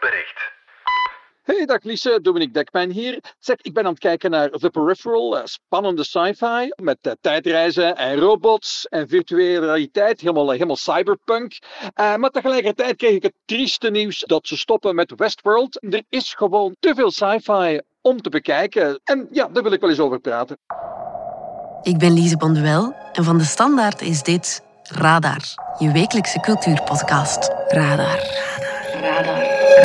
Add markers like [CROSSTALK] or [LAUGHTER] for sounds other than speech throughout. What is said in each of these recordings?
bericht. Hey, dag Lise, Dominique Dekmijn hier. Zeg, ik ben aan het kijken naar The Peripheral, eh, spannende sci-fi met eh, tijdreizen en robots en virtuele realiteit, helemaal, eh, helemaal cyberpunk. Uh, maar tegelijkertijd kreeg ik het trieste nieuws dat ze stoppen met Westworld. Er is gewoon te veel sci-fi om te bekijken. En ja, daar wil ik wel eens over praten. Ik ben Lise Bonduel en van de Standaard is dit Radar, je wekelijkse cultuurpodcast. Radar. Stel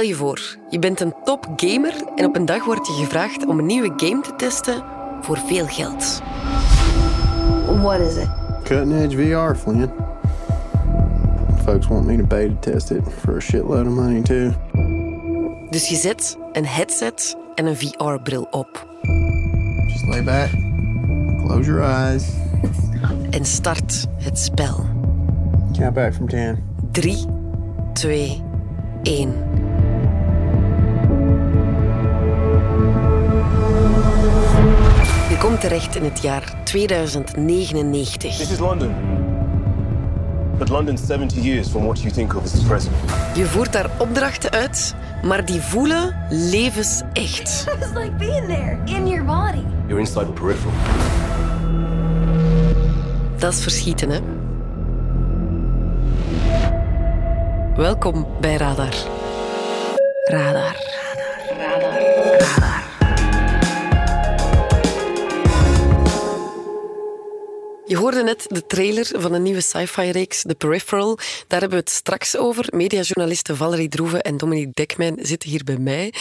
je voor, je bent een topgamer en op een dag wordt je gevraagd om een nieuwe game te testen voor veel geld. What is it? Cutting edge VR, Flynn. Folks want me to pay to test it for a shitload of money too. Dus je zet een headset en een VR-bril op. Just lay back, close your eyes. En start het spel. Count back from 10. 3, 2, 1. Je komt terecht in het jaar 2099. This is London. But London's 70 years from what you think of as the present. Je voert daar opdrachten uit, maar die voelen levensecht. [LAUGHS] It's like being there, in your body. You're inside the peripheral. Dat is verschieten, hè? Welkom bij Radar. Radar. Radar. Radar. Je hoorde net de trailer van een nieuwe sci-fi-reeks, The Peripheral. Daar hebben we het straks over. Mediajournalisten Valerie Droeven en Dominique Dekmijn zitten hier bij mij.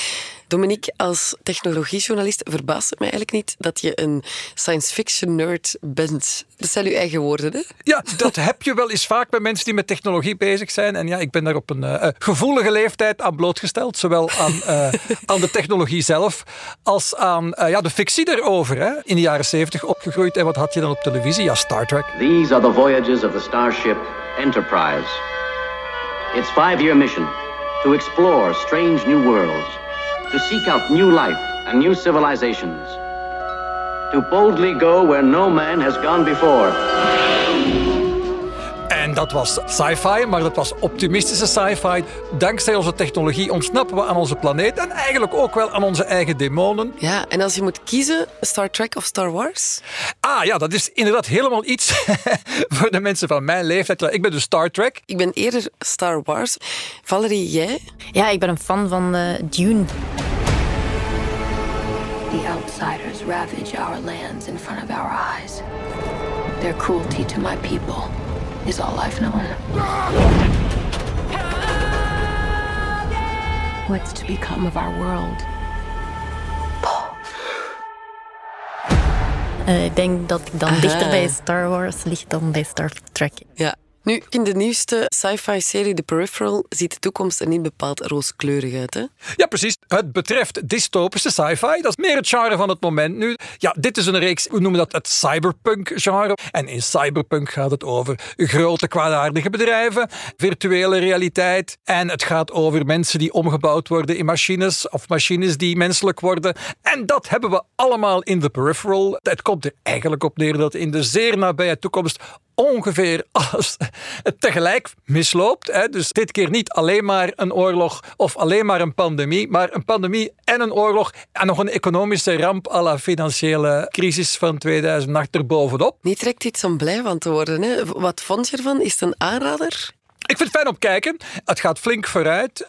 Dominique, als technologiejournalist verbaast het mij eigenlijk niet dat je een science fiction nerd bent. Dat zijn uw eigen woorden, hè? Ja, dat heb je wel eens vaak bij mensen die met technologie bezig zijn. En ja, ik ben daar op een uh, gevoelige leeftijd aan blootgesteld. Zowel aan, uh, [LAUGHS] aan de technologie zelf als aan uh, ja, de fictie erover. Hè. In de jaren zeventig opgegroeid. En wat had je dan op televisie? Ja, Star Trek. These are the voyages of the starship Enterprise. Its five-year mission to explore strange new worlds, to seek out new life and new civilizations, to boldly go where no man has gone before. En dat was sci-fi, maar dat was optimistische sci-fi. Dankzij onze technologie ontsnappen we aan onze planeet en eigenlijk ook wel aan onze eigen demonen. Ja, en als je moet kiezen, Star Trek of Star Wars? Ah ja, dat is inderdaad helemaal iets [LAUGHS] voor de mensen van mijn leeftijd. Ik ben dus Star Trek. Ik ben eerder Star Wars. Valerie, jij? Ja, ik ben een fan van uh, Dune. The outsiders ravage our lands in front of our eyes. Their cruelty to my people is all I've known. What's to become of our world? Uh, ik denk dat ik dan Aha. dichter bij Star Wars lig dan bij Star Trek. Ja. Nu, in de nieuwste sci-fi serie The Peripheral ziet de toekomst er niet bepaald rooskleurig uit, hè? Ja, precies. Het betreft dystopische sci-fi. Dat is meer het genre van het moment nu. Ja, dit is een reeks, we noemen dat het cyberpunk-genre. En in cyberpunk gaat het over grote kwaadaardige bedrijven, virtuele realiteit. En het gaat over mensen die omgebouwd worden in machines of machines die menselijk worden. En dat hebben we allemaal in The Peripheral. Het komt er eigenlijk op neer dat in de zeer nabije toekomst ongeveer alles tegelijk misloopt. Hè. Dus dit keer niet alleen maar een oorlog of alleen maar een pandemie, maar een pandemie en een oorlog en nog een economische ramp à la financiële crisis van 2008 erbovenop. Niet direct iets om blij van te worden. Hè. Wat vond je ervan? Is het een aanrader? Ik vind het fijn om te kijken. Het gaat flink vooruit.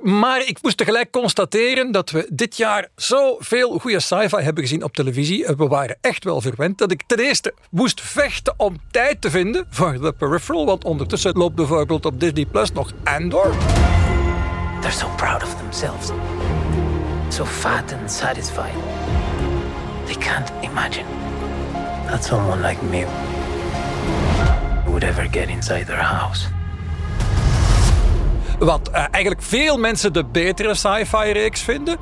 Maar ik moest tegelijk constateren dat we dit jaar zoveel goede sci-fi hebben gezien op televisie. We waren echt wel verwend dat ik ten eerste moest vechten om tijd te vinden voor The Peripheral. Want ondertussen loopt bijvoorbeeld op Disney Plus nog Andor. They're so proud of themselves. So fat and satisfied. They can't imagine that someone like me would ever get inside their house. Wat uh, eigenlijk veel mensen de betere sci-fi reeks vinden.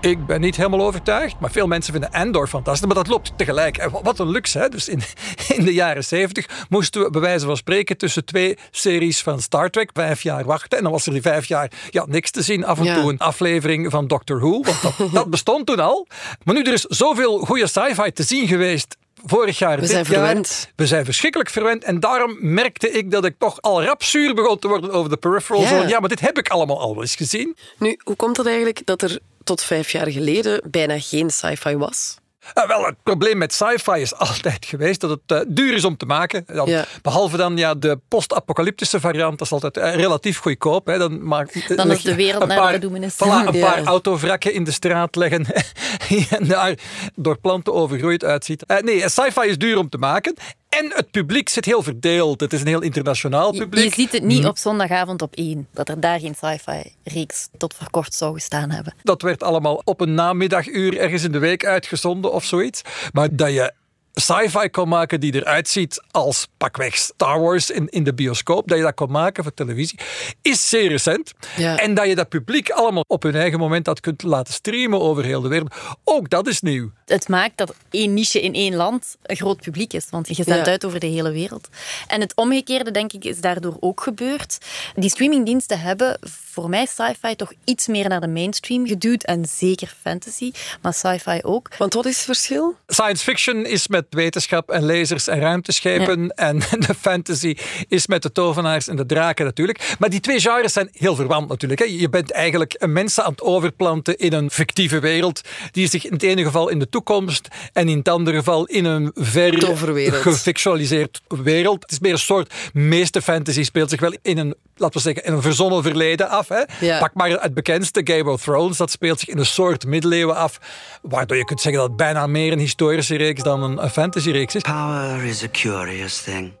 Ik ben niet helemaal overtuigd, maar veel mensen vinden Andor fantastisch. Maar dat loopt tegelijk. En Wat een luxe, hè? Dus in, [LAUGHS] in de jaren zeventig moesten we bij wijze van spreken tussen twee series van Star Trek vijf jaar wachten. En dan was er die vijf jaar ja, niks te zien. Af en Ja. toe een aflevering van Doctor Who, want dat, [LAUGHS] dat bestond toen al. Maar nu, er is zoveel goede sci-fi te zien geweest. Vorig jaar, We dit zijn jaar. verwend. We zijn verschrikkelijk verwend. En daarom merkte ik dat ik toch al rap zuur begon te worden over de peripherals. Ja. Ja, maar dit heb ik allemaal al eens gezien. Nu, hoe komt het eigenlijk dat er tot vijf jaar geleden bijna geen sci-fi was? Ah, wel, het probleem met sci-fi is altijd geweest dat het eh, duur is om te maken. Dan, Ja. Behalve dan ja, de post-apocalyptische variant, dat is altijd eh, relatief goedkoop. Hè. Dan, maakt, Dan is de wereld een naar de. Voilà, een Ja. paar autovrakken in de straat leggen [LAUGHS] en daar door planten overgroeid uitziet. Eh, nee, sci-fi is duur om te maken. En het publiek zit heel verdeeld. Het is een heel internationaal Je, publiek. je ziet het niet op zondagavond op één, dat er daar geen sci-fi-reeks tot voor kort zou gestaan hebben. Dat werd allemaal op een namiddaguur ergens in de week uitgezonden of zoiets. Maar dat je sci-fi kon maken die eruit ziet als pakweg Star Wars in, in de bioscoop, dat je dat kon maken voor televisie, is zeer recent. Ja. En dat je dat publiek allemaal op hun eigen moment dat kunt laten streamen over heel de wereld, ook dat is nieuw. Het maakt dat één niche in één land een groot publiek is, want je zendt Ja. uit over de hele wereld. En het omgekeerde, denk ik, is daardoor ook gebeurd. Die streamingdiensten hebben voor mij sci-fi toch iets meer naar de mainstream geduwd, en zeker fantasy, maar sci-fi ook. Want wat is het verschil? Science fiction is met wetenschap en lasers en ruimteschepen. En [LAUGHS] de fantasy is met de tovenaars en de draken natuurlijk. Maar die twee genres zijn heel verwant natuurlijk. hè. Je bent eigenlijk een mensen aan het overplanten in een fictieve wereld. Die zich in het ene geval in de toekomst en in het andere geval in een ver Toverwereld. gefictionaliseerd wereld. Het is meer een soort. meeste fantasy speelt zich wel in een, laten we zeggen, in een verzonnen verleden af. Hè. Ja. Pak maar het bekendste Game of Thrones. Dat speelt zich in een soort middeleeuwen af. Waardoor je kunt zeggen dat het bijna meer een historische reeks dan een, een fantasy-reeks is. Power is a curious thing.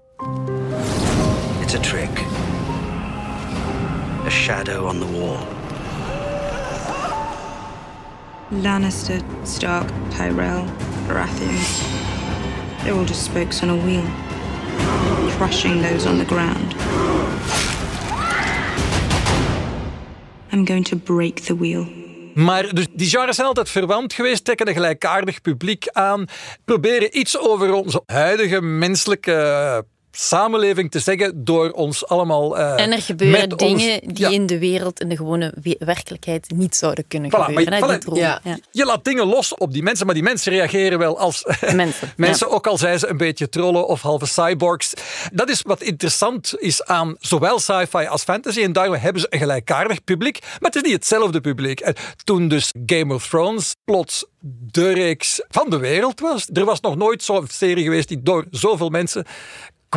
It's a trick. A shadow on the wall. Lannister, Stark, Tyrell, Baratheon. They're all just spokes on a wheel, crushing those on the ground. I'm going to break the wheel. Maar dus die genres zijn altijd verwant geweest, trekken een gelijkaardig publiek aan, proberen iets over onze huidige menselijke samenleving te zeggen door ons allemaal. eh, En er gebeuren ons- dingen die Ja. in de wereld, in de gewone we- werkelijkheid, niet zouden kunnen Voilà, gebeuren. je- voilà, ja. Ja. Je laat dingen los op die mensen, maar die mensen reageren wel als Mensen. [LAUGHS] mensen, ja. ook al zijn ze een beetje trollen of halve cyborgs. Dat is wat interessant is aan zowel sci-fi als fantasy. En daarom hebben ze een gelijkaardig publiek, maar het is niet hetzelfde publiek. En toen dus Game of Thrones plots de reeks van de wereld was. Er was nog nooit zo'n serie geweest die door zoveel mensen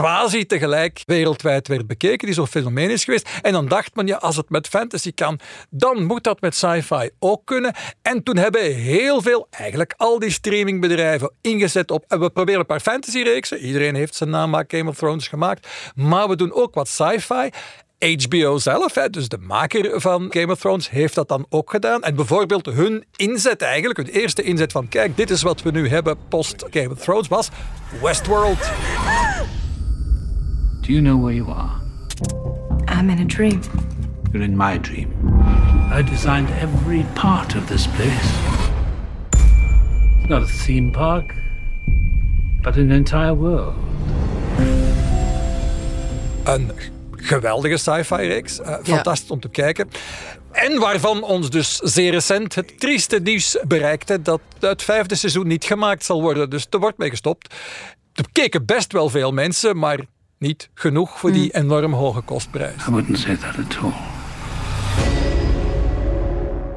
quasi tegelijk wereldwijd werd bekeken, die zo'n fenomeen is geweest. En dan dacht men, ja, als het met fantasy kan, dan moet dat met sci-fi ook kunnen. En toen hebben heel veel, eigenlijk al die streamingbedrijven ingezet op, en we proberen een paar fantasy-reeksen. Iedereen heeft zijn namaak Game of Thrones gemaakt. Maar we doen ook wat sci-fi. HBO zelf, dus de maker van Game of Thrones, heeft dat dan ook gedaan. En bijvoorbeeld hun inzet eigenlijk, hun eerste inzet van kijk, dit is wat we nu hebben post Game of Thrones, was Westworld. Do you know where you are? I'm in a dream. You're in my dream. I designed every part of this place. It's not a theme park, but an entire world. Een geweldige sci-fi-reeks. eh, fantastisch om te kijken. En waarvan ons dus zeer recent het trieste nieuws bereikte dat het vijfde seizoen niet gemaakt zal worden. Dus er wordt mee gestopt. Er keken best wel veel mensen, maar niet genoeg voor die enorm hoge kostprijs. I wouldn't say that at all.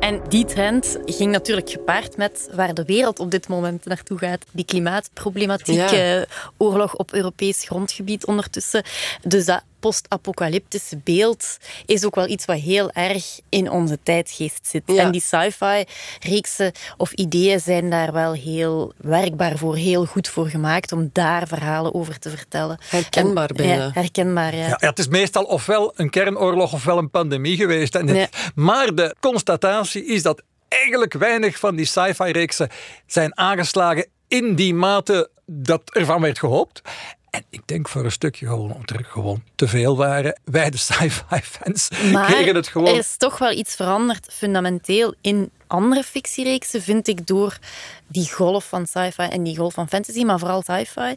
En die trend ging natuurlijk gepaard met waar de wereld op dit moment naartoe gaat. Die klimaatproblematiek, Ja. oorlog op Europees grondgebied ondertussen. Dus dat post-apocalyptische beeld is ook wel iets wat heel erg in onze tijdgeest zit. Ja. En die sci-fi-reeksen of ideeën zijn daar wel heel werkbaar voor, heel goed voor gemaakt om daar verhalen over te vertellen. Herkenbaar En- bijna. Ja, herkenbaar, ja. Ja, ja, het is meestal ofwel een kernoorlog ofwel een pandemie geweest. En. Maar de constatatie is dat eigenlijk weinig van die sci-fi-reeksen zijn aangeslagen in die mate dat ervan werd gehoopt. En ik denk voor een stukje gewoon omdat er gewoon te veel waren. Wij, de sci-fi-fans, Maar kregen het gewoon... er is toch wel iets veranderd fundamenteel in andere fictiereeksen vind ik door die golf van sci-fi en die golf van fantasy, maar vooral sci-fi.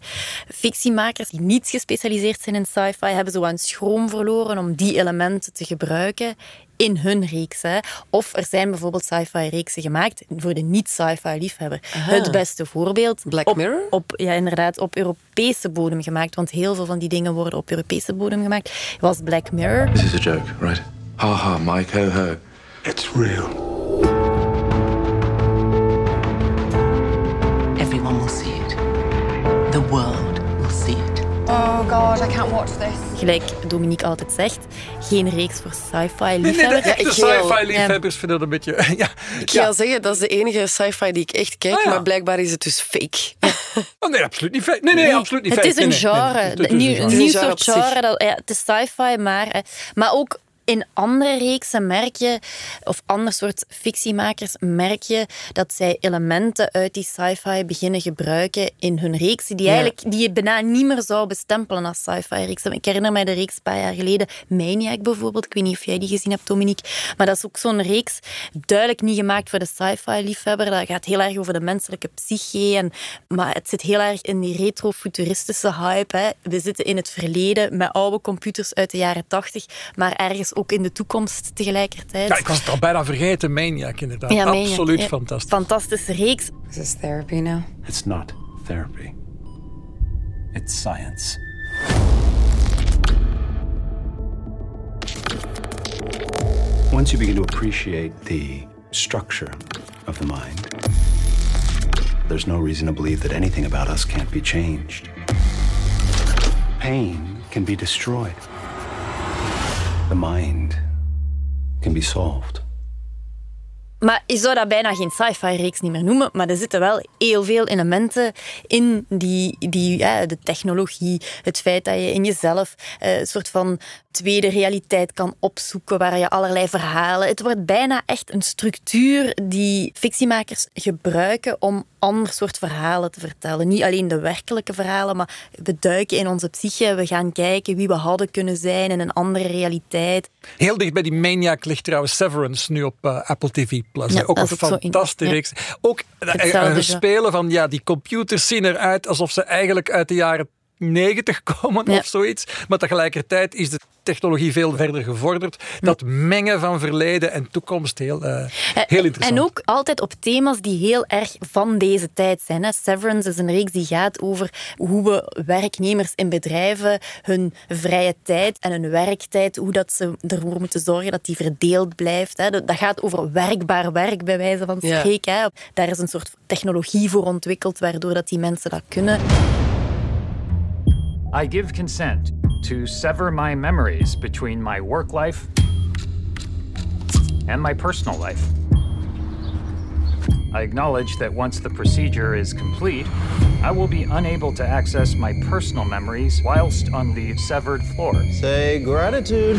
Fictiemakers die niet gespecialiseerd zijn in sci-fi hebben zo aan schroom verloren om die elementen te gebruiken in hun reeks. Hè. Of er zijn bijvoorbeeld sci-fi reeksen gemaakt voor de niet-sci-fi liefhebber. Aha. Het beste voorbeeld. Black op, Mirror? Op, ja, inderdaad, op Europese bodem gemaakt. Want heel veel van die dingen worden op Europese bodem gemaakt. Was Black Mirror. This is a joke, right? Ha ha, Mike, ho ho. It's real. Everyone will see it. The world will see it. Oh god, I can't watch this. Gelijk Dominique altijd zegt, geen reeks voor sci-fi Nee, nee, de liefhebbers. echte sci-fi-liefhebbers vinden dat een beetje... [LAUGHS] Ja. Ik ga al zeggen, dat is de enige sci-fi die ik echt kijk, Ah, ja. maar blijkbaar is het dus fake. Oh, nee, absoluut niet fake. Nee, nee, absoluut niet Het fake. is een Nee, nee, genre, nee, nee, het is een nieuw, een genre. nieuw genre soort genre. Dat, ja, het is sci-fi, maar, eh, maar ook in andere reeksen merk je, of ander soort fictiemakers, merk je dat zij elementen uit die sci-fi beginnen gebruiken in hun reeksen, die, Ja. eigenlijk, die je bijna niet meer zou bestempelen als sci-fi reeksen. Ik herinner mij de reeks een paar jaar geleden, Maniac bijvoorbeeld. Ik weet niet of jij die gezien hebt, Dominique. Maar dat is ook zo'n reeks, duidelijk niet gemaakt voor de sci-fi liefhebber. Dat gaat heel erg over de menselijke psyche. En, maar het zit heel erg in die retro-futuristische hype. Hè. We zitten in het verleden met oude computers uit de jaren tachtig, maar ergens ook in de toekomst tegelijkertijd. Ja, ik was het al bijna vergeten. Maniac, inderdaad. Ja, Maniac, Absoluut ja. fantastisch. Fantastische reeks. Is this therapy now? It's not therapy. It's science. Once you begin to appreciate the structure of the mind, there's no reason to believe that anything about us can't be changed. Pain can be destroyed. The mind can be solved. Maar je zou dat bijna geen sci-fi-reeks niet meer noemen, maar er zitten wel heel veel elementen in die, die ja, de technologie, het feit dat je in jezelf eh, een soort van tweede realiteit kan opzoeken, waar je allerlei verhalen... Het wordt bijna echt een structuur die fictiemakers gebruiken om ander soort verhalen te vertellen. Niet alleen de werkelijke verhalen, maar we duiken in onze psyche, we gaan kijken wie we hadden kunnen zijn in een andere realiteit. Heel dicht bij die Maniac ligt trouwens Severance nu op eh, Apple TV+. Plus. Ja, ook een fantastische ja. Ook genre. spelen van ja, die computers zien eruit alsof ze eigenlijk uit de jaren 90 [LAUGHS] komen Ja. of zoiets. Maar tegelijkertijd is de technologie veel verder gevorderd. Dat mengen van verleden en toekomst heel, eh, heel interessant. En ook altijd op thema's die heel erg van deze tijd zijn. Hè. Severance is een reeks die gaat over hoe we werknemers in bedrijven hun vrije tijd en hun werktijd, hoe dat ze ervoor moeten zorgen dat die verdeeld blijft. Hè. Dat gaat over werkbaar werk, bij wijze van spreken. Daar is een soort technologie voor ontwikkeld, waardoor dat die mensen dat kunnen. I give consent to sever my memories between my work life and my personal life. I acknowledge that once the procedure is complete, I will be unable to access my personal memories whilst on the severed floor. Say gratitude.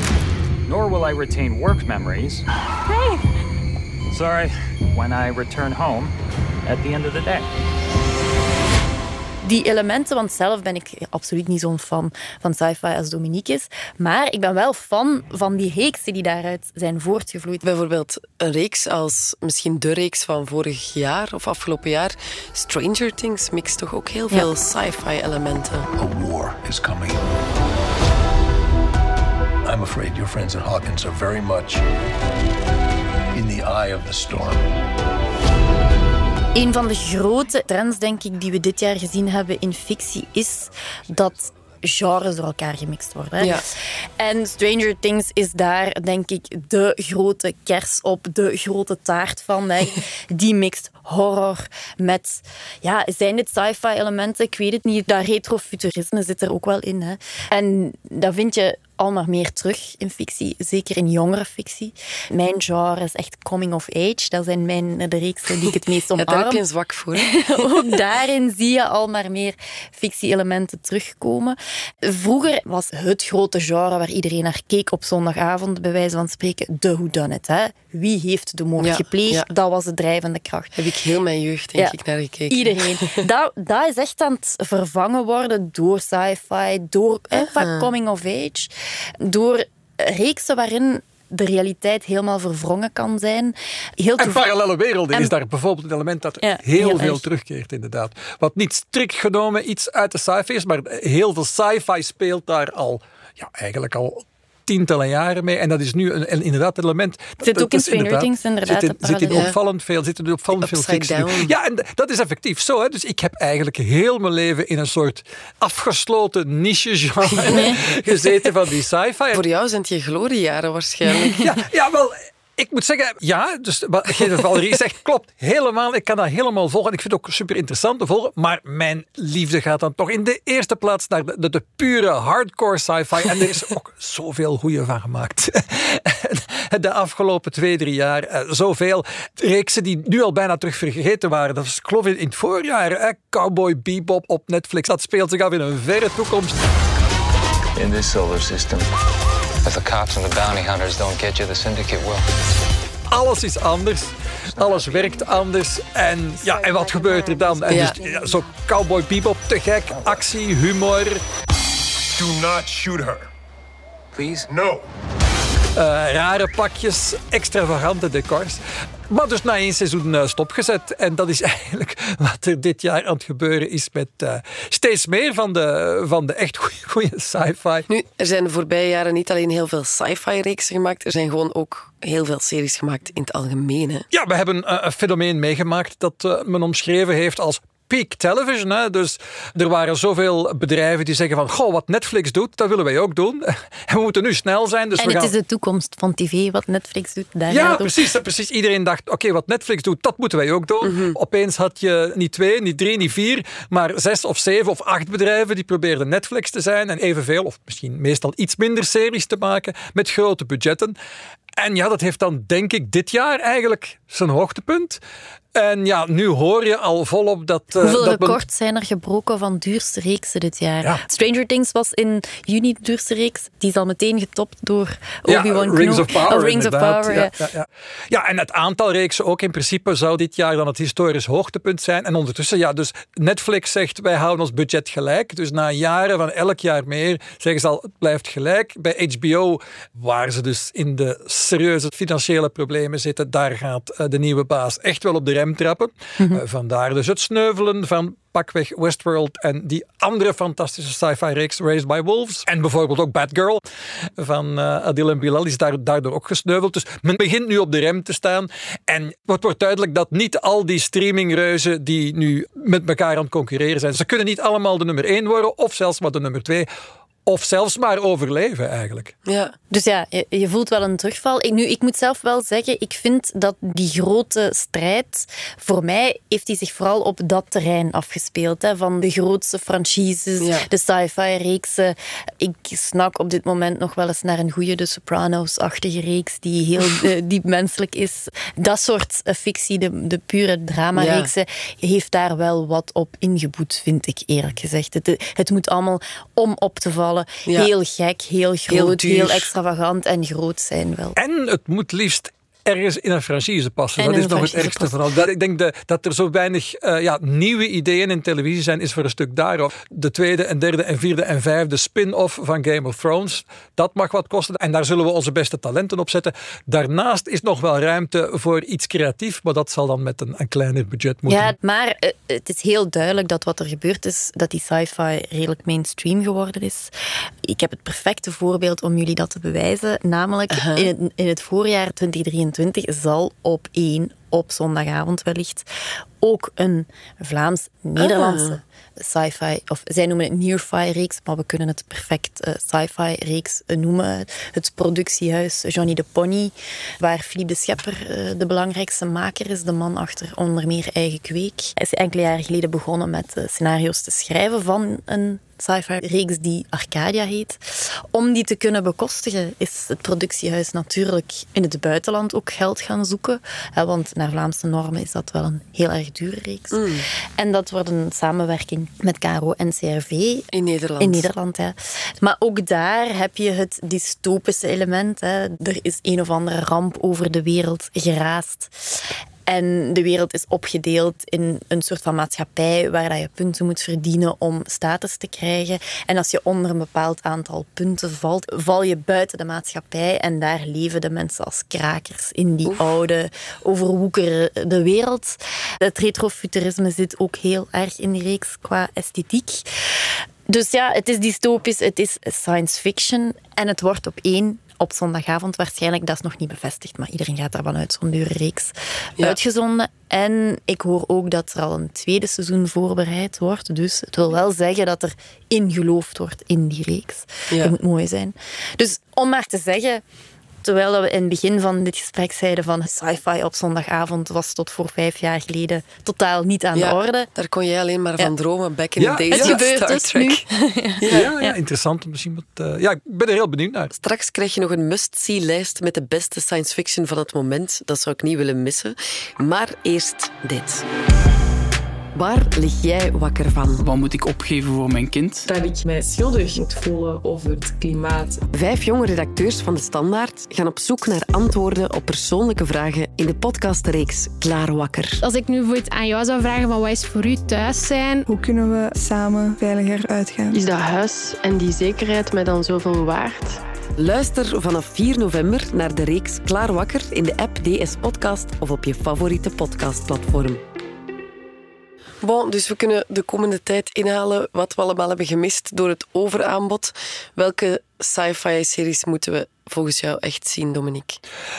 Nor will I retain work memories. Hey! Sorry, when I return home at the end of the day. Die elementen, want zelf ben ik absoluut niet zo'n fan van sci-fi als Dominique is, maar ik ben wel fan van die reeksen die daaruit zijn voortgevloeid. Bijvoorbeeld een reeks als misschien de reeks van vorig jaar of afgelopen jaar. Stranger Things mixt toch ook heel veel sci-fi elementen. A war is coming. I'm afraid your friends at Hawkins are very much in the eye of the storm. Een van de grote trends, denk ik, die we dit jaar gezien hebben in fictie, is dat genres door elkaar gemixt worden. Ja. En Stranger Things is daar, denk ik, de grote kers op, de grote taart van. Hè? [LAUGHS] Die mixt horror met... Ja, zijn dit sci-fi elementen? Ik weet het niet. Dat retrofuturisme zit er ook wel in. Hè? En dat vind je al maar meer terug in fictie, zeker in jongere fictie. Mijn genre is echt coming of age. Dat zijn mijn, de reeksen die ik het meest [LAUGHS] Ja, omarm. daar heb je een zwak voor. [LAUGHS] Ook daarin zie je al maar meer fictie-elementen terugkomen. Vroeger was het grote genre waar iedereen naar keek op zondagavond, bij wijze van spreken, de whodunit. Hè? Wie heeft de moord Ja, gepleegd? ja. Dat was de drijvende kracht. Heb ik heel mijn jeugd, denk Ja. ik, naar gekeken. Iedereen. [LAUGHS] dat, dat is echt aan het vervangen worden door sci-fi, door Ah. coming of age, door reeksen waarin de realiteit helemaal verwrongen kan zijn. Heel En parallele werelden En- is daar bijvoorbeeld een element dat Ja, heel, heel veel erg. terugkeert, inderdaad. Wat niet strikt genomen iets uit de sci-fi is, maar heel veel sci-fi speelt daar al, ja, eigenlijk al tientallen jaren mee. En dat is nu een, een- inderdaad element. Zit dat ook in Stranger Things inderdaad, Zit in, zit in opvallend veel, zit in opvallend veel fictie. Ja, en dat is effectief zo. Hè. Dus ik heb eigenlijk heel mijn leven in een soort afgesloten niche-genre [LAUGHS] gezeten van die sci-fi. Voor jou zijn het je gloriejaren waarschijnlijk. Ja, ja, wel. Ik moet zeggen, ja, dus wat Valerie zegt [LAUGHS] klopt helemaal. Ik kan dat helemaal volgen. Ik vind het ook super interessant te volgen. Maar mijn liefde gaat dan toch in de eerste plaats naar de, de, de pure hardcore sci-fi. En er is ook [LAUGHS] zoveel goede van gemaakt. [LAUGHS] De afgelopen twee, drie jaar. eh, zoveel reeksen die nu al bijna terug vergeten waren. Dat was, ik geloof in, in het voorjaar. Hè, Cowboy Bebop op Netflix. Dat speelt zich af in een verre toekomst. In this solar system, if the cops and the bounty hunters don't get you, the syndicate will. Alles is anders. Alles werkt anders. En, ja, en wat gebeurt er dan? En Ja. dus, ja, zo Cowboy Bebop, te gek, actie, humor. Do not shoot her. Please? No. Eh, rare pakjes, extravagante decors. Maar dus na één seizoen eh, stopgezet. En dat is [LAUGHS] eigenlijk wat er dit jaar aan het gebeuren is met eh, steeds meer van de, van de echt goede sci-fi. Nu, er zijn de voorbije jaren niet alleen heel veel sci-fi-reeksen gemaakt, er zijn gewoon ook heel veel series gemaakt in het algemeen. Hè. Ja, we hebben een fenomeen meegemaakt dat men omschreven heeft als peak television. Hè? Dus er waren zoveel bedrijven die zeggen van, goh, wat Netflix doet, dat willen wij ook doen. [LAUGHS] En we moeten nu snel zijn, dus en we het gaan... is de toekomst van tv, wat Netflix doet. Daar Ja, precies, precies. Iedereen dacht, oké, wat Netflix doet, dat moeten wij ook doen. Opeens had je niet twee, niet drie, niet vier, maar zes of zeven of acht bedrijven die probeerden Netflix te zijn en evenveel, of misschien meestal iets minder series te maken met grote budgetten. En ja, dat heeft dan denk ik dit jaar eigenlijk zijn hoogtepunt. En ja, nu hoor je al volop dat... eh, Hoeveel dat men- records zijn er gebroken van duurste reeksen dit jaar? Ja. Stranger Things was in juni de duurste reeks. Die is al meteen getopt door Obi-Wan ja, Rings of. Power. Oh, Rings of. Power, ja, ja. ja, ja. Ja, en het aantal reeksen ook in principe zou dit jaar dan het historisch hoogtepunt zijn. En ondertussen, ja, dus Netflix zegt wij houden ons budget gelijk. Dus na jaren van elk jaar meer zeggen ze al het blijft gelijk. Bij HBO, waar ze dus in de serieuze financiële problemen zitten, daar gaat eh, de nieuwe baas echt wel op de rem trappen. Mhm. Eh, vandaar dus het sneuvelen van pakweg Westworld en die andere fantastische sci-fi reeks Raised by Wolves. En bijvoorbeeld ook Batgirl van eh, Adil en Bilal is daar, daardoor ook gesneuveld. Dus men begint nu op de rem te staan. En het wordt duidelijk dat niet al die streamingreuzen die nu met elkaar aan het concurreren zijn, ze kunnen niet allemaal de nummer één worden of zelfs maar de nummer twee. Of zelfs maar overleven eigenlijk. Ja. Dus ja, je, je voelt wel een terugval. Ik, nu, ik moet zelf wel zeggen, ik vind dat die grote strijd, voor mij heeft die zich vooral op dat terrein afgespeeld. Hè, van de grootste franchises, Ja. de sci-fi-reeksen. Ik snak op dit moment nog wel eens naar een goede The Sopranos-achtige reeks, die heel [LAUGHS] eh, diep menselijk is. Dat soort eh, fictie, de, de pure drama-reeksen, heeft daar wel wat op ingeboet, vind ik eerlijk gezegd. Het, het moet allemaal om op te vallen. Ja. Heel gek, heel groot, Heel heel, extravagant en groot zijn wel. En het moet liefst ergens in een franchise passen. En dat is nog het ergste van al. Dat, ik denk de, dat er zo weinig eh, ja, nieuwe ideeën in televisie zijn, is voor een stuk daarop. De tweede en derde en vierde en vijfde spin-off van Game of Thrones, dat mag wat kosten. En daar zullen we onze beste talenten op zetten. Daarnaast is nog wel ruimte voor iets creatief, maar dat zal dan met een, een kleiner budget moeten. Ja, maar eh, het is heel duidelijk dat wat er gebeurd is, dat die sci-fi redelijk mainstream geworden is. Ik heb het perfecte voorbeeld om jullie dat te bewijzen. Namelijk, in, het, in het voorjaar 2023 zal op één, op zondagavond wellicht, ook een Vlaams-Nederlandse sci-fi, of zij noemen het near-fi reeks, maar we kunnen het perfect eh, sci-fi reeks eh, noemen. Het productiehuis Johnny de Pony, waar Philippe de Schepper eh, de belangrijkste maker is, de man achter onder meer Eigen Kweek. Hij is enkele jaren geleden begonnen met scenario's te schrijven van een sci-fi reeks die Arcadia heet. Om die te kunnen bekostigen is het productiehuis natuurlijk in het buitenland ook geld gaan zoeken. Hè, want naar Vlaamse normen is dat wel een heel erg dure reeks. En dat wordt een samenwerking met KRO en CRV. In Nederland. In Nederland, ja. Maar ook daar heb je het dystopische element. Hè. Er is een of andere ramp over de wereld geraast. En de wereld is opgedeeld in een soort van maatschappij waar dat je punten moet verdienen om status te krijgen. En als je onder een bepaald aantal punten valt, val je buiten de maatschappij. En daar leven de mensen als krakers in die oude, overwoekerende wereld. Het retrofuturisme zit ook heel erg in die reeks qua esthetiek. Dus ja, het is dystopisch, het is science fiction en het wordt op één op zondagavond waarschijnlijk, dat is nog niet bevestigd, maar iedereen gaat daarvan uit, zo'n dure reeks, uitgezonden. En ik hoor ook dat er al een tweede seizoen voorbereid wordt. Dus het wil wel zeggen dat er ingeloofd wordt in die reeks. Ja. Dat moet mooi zijn. Dus om maar te zeggen, terwijl we in het begin van dit gesprek zeiden van sci-fi op zondagavond was tot voor vijf jaar geleden totaal niet aan Ja, de orde. Daar kon jij alleen maar van dromen, back in Ja, the days Het gebeurt Star dus Trek. nu. [LAUGHS] Ja, ja, interessant om te zien. Wat, eh, ja, ik ben er heel benieuwd naar. Straks krijg je nog een must-see-lijst met de beste science fiction van het moment. Dat zou ik niet willen missen. Maar eerst dit. Waar lig jij wakker van? Wat moet ik opgeven voor mijn kind? Dat ik mij schuldig moet voelen over het klimaat. Vijf jonge redacteurs van De Standaard gaan op zoek naar antwoorden op persoonlijke vragen in de podcastreeks Klaar Wakker. Als ik nu bijvoorbeeld aan jou zou vragen van wat is voor u thuis zijn? Hoe kunnen we samen veiliger uitgaan? Is dat huis en die zekerheid mij dan zoveel waard? Luister vanaf 4 november naar de reeks Klaar Wakker in de app DS Podcast of op je favoriete podcastplatform. Bon, dus we kunnen de komende tijd inhalen wat we allemaal hebben gemist door het overaanbod. Welke sci-fi-series moeten we volgens jou echt zien, Dominique?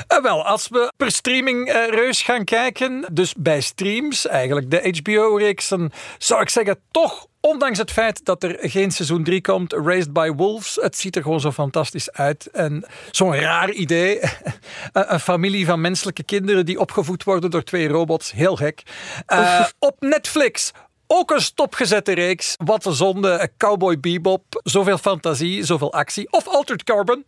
Eh, wel, als we per streaming eh, reus gaan kijken, dus bij streams, eigenlijk de HBO-reeksen, zou ik zeggen toch, ondanks het feit dat er geen seizoen 3 komt, Raised by Wolves, het ziet er gewoon zo fantastisch uit. En zo'n raar idee. [LAUGHS] een, familie van menselijke kinderen die opgevoed worden door twee robots, heel gek. Eh, [LAUGHS] op Netflix. Ook een stopgezette reeks. Wat een zonde. Cowboy Bebop. Zoveel fantasie, zoveel actie. Of Altered Carbon.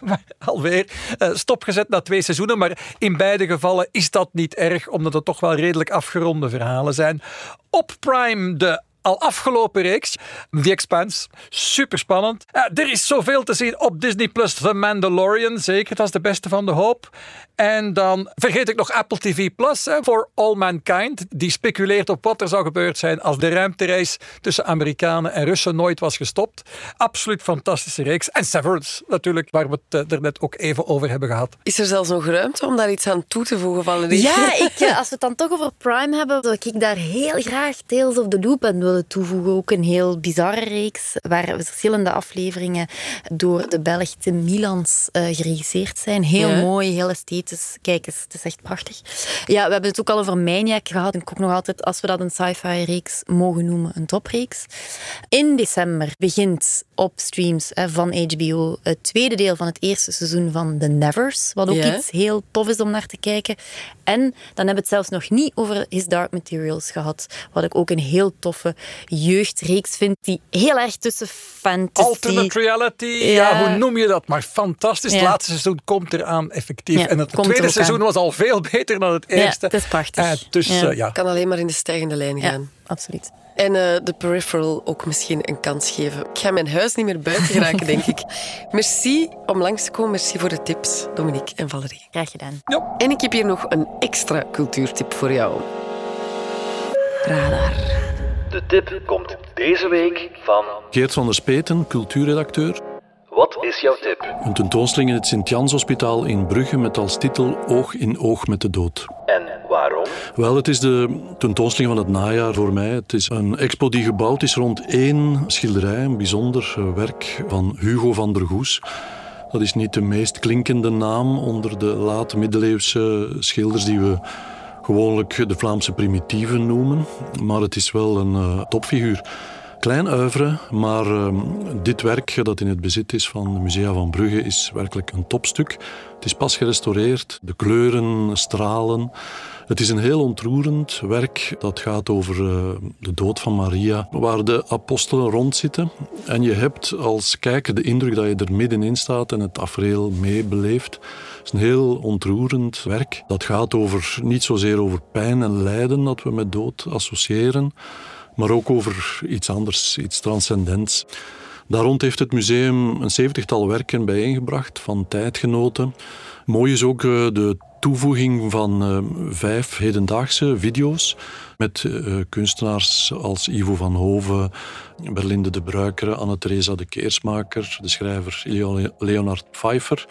[LAUGHS] Alweer eh, stopgezet na twee seizoenen. Maar in beide gevallen is dat niet erg, omdat het toch wel redelijk afgeronde verhalen zijn. Op Prime de al afgelopen reeks, The Expanse. Super spannend. er is zoveel te zien op Disney Plus. The Mandalorian, zeker. Dat is de beste van de hoop. En dan vergeet ik nog Apple TV Plus voor All Mankind. Die speculeert op wat er zou gebeurd zijn als de ruimtereis tussen Amerikanen en Russen nooit was gestopt. Absoluut fantastische reeks. En Severance natuurlijk, waar we het eh, er net ook even over hebben gehad. Is er zelfs nog ruimte om daar iets aan toe te voegen, Valerie? Ja, [LAUGHS] ik, eh, als we het dan toch over Prime hebben, zou ik daar heel graag Tales of the Loop aan willen toevoegen. Ook een heel bizarre reeks, waar verschillende afleveringen door de Belg Tim Milans eh, geregisseerd zijn. Heel Ja. mooi, heel esthetisch. Kijk eens, het is echt prachtig. Ja, we hebben het ook al over Maniac gehad. Ik ook nog altijd, als we dat een sci-fi reeks mogen noemen, een topreeks. In december begint op streams hè, van HBO het tweede deel van het eerste seizoen van The Nevers. Wat ook Ja. iets heel tof is om naar te kijken. En dan hebben we het zelfs nog niet over His Dark Materials gehad. Wat ik ook een heel toffe jeugdreeks vind, die heel erg tussen fantasy... Alternate reality, ja. Ja. hoe noem je dat? Maar fantastisch. Het Ja. laatste seizoen komt eraan, effectief. Ja, en het tweede seizoen aan. was al veel [LAUGHS] beter dan het Ja, eerste. het is prachtig. Eh, dus Ja. eh, ja. kan alleen maar in de stijgende lijn gaan. absoluut. En eh, de peripheral ook misschien een kans geven. Ik ga mijn huis niet meer buiten geraken, denk ik. [LAUGHS] Merci om langs te komen. Merci voor de tips, Dominique en Valerie. Graag gedaan. En ik heb hier nog een extra cultuurtip voor jou. Radar. De tip komt deze week van... Geert van der Speten, cultuurredacteur. Wat is jouw tip? Een tentoonstelling in het Sint-Jans-hospitaal in Brugge met als titel Oog in oog met de dood. En waarom? Wel, het is de tentoonstelling van het najaar voor mij. Het is een expo die gebouwd is rond één schilderij, een bijzonder werk van Hugo van der Goes. Dat is niet de meest klinkende naam onder de late middeleeuwse schilders die we gewoonlijk de Vlaamse primitieven noemen. Maar het is wel een eh, topfiguur. Klein uivre, maar ehm, dit werk dat in het bezit is van de Musea van Brugge is werkelijk een topstuk. Het is pas gerestaureerd, de kleuren stralen. Het is een heel ontroerend werk dat gaat over eh, de dood van Maria, waar de apostelen rondzitten. En je hebt als kijker de indruk dat je er middenin staat en het tafereel meebeleeft. Is een heel ontroerend werk. Dat gaat over, niet zozeer over pijn en lijden dat we met dood associëren, maar ook over iets anders, iets transcendents. Daar rond heeft het museum een zeventigtal werken bijeengebracht van tijdgenoten. Mooi is ook eh, de toevoeging van uh, vijf hedendaagse video's met uh, kunstenaars als Ivo van Hoven, Berlinde de Bruikere, Anne-Theresa de Keersmaker, de schrijver Leonard Pfeiffer,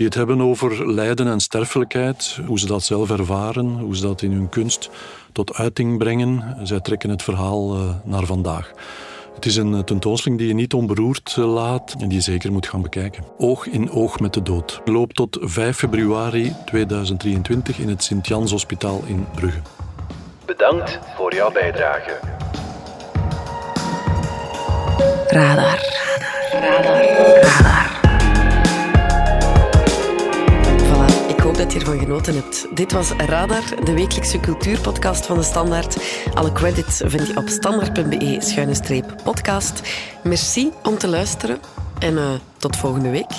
die het hebben over lijden en sterfelijkheid, hoe ze dat zelf ervaren, hoe ze dat in hun kunst tot uiting brengen. Zij trekken het verhaal uh, naar vandaag. Het is een tentoonstelling die je niet onberoerd laat en die je zeker moet gaan bekijken. Oog in oog met de dood. Loopt tot 5 februari 2023 in het Sint-Jans Hospitaal in Brugge. Bedankt voor jouw bijdrage. Radar. Radar. Radar. Voilà, dat je ervan genoten hebt. Dit was Radar, de wekelijkse cultuurpodcast van de Standaard. Alle credits vind je op standaard.be-podcast. Merci om te luisteren en uh, tot volgende week.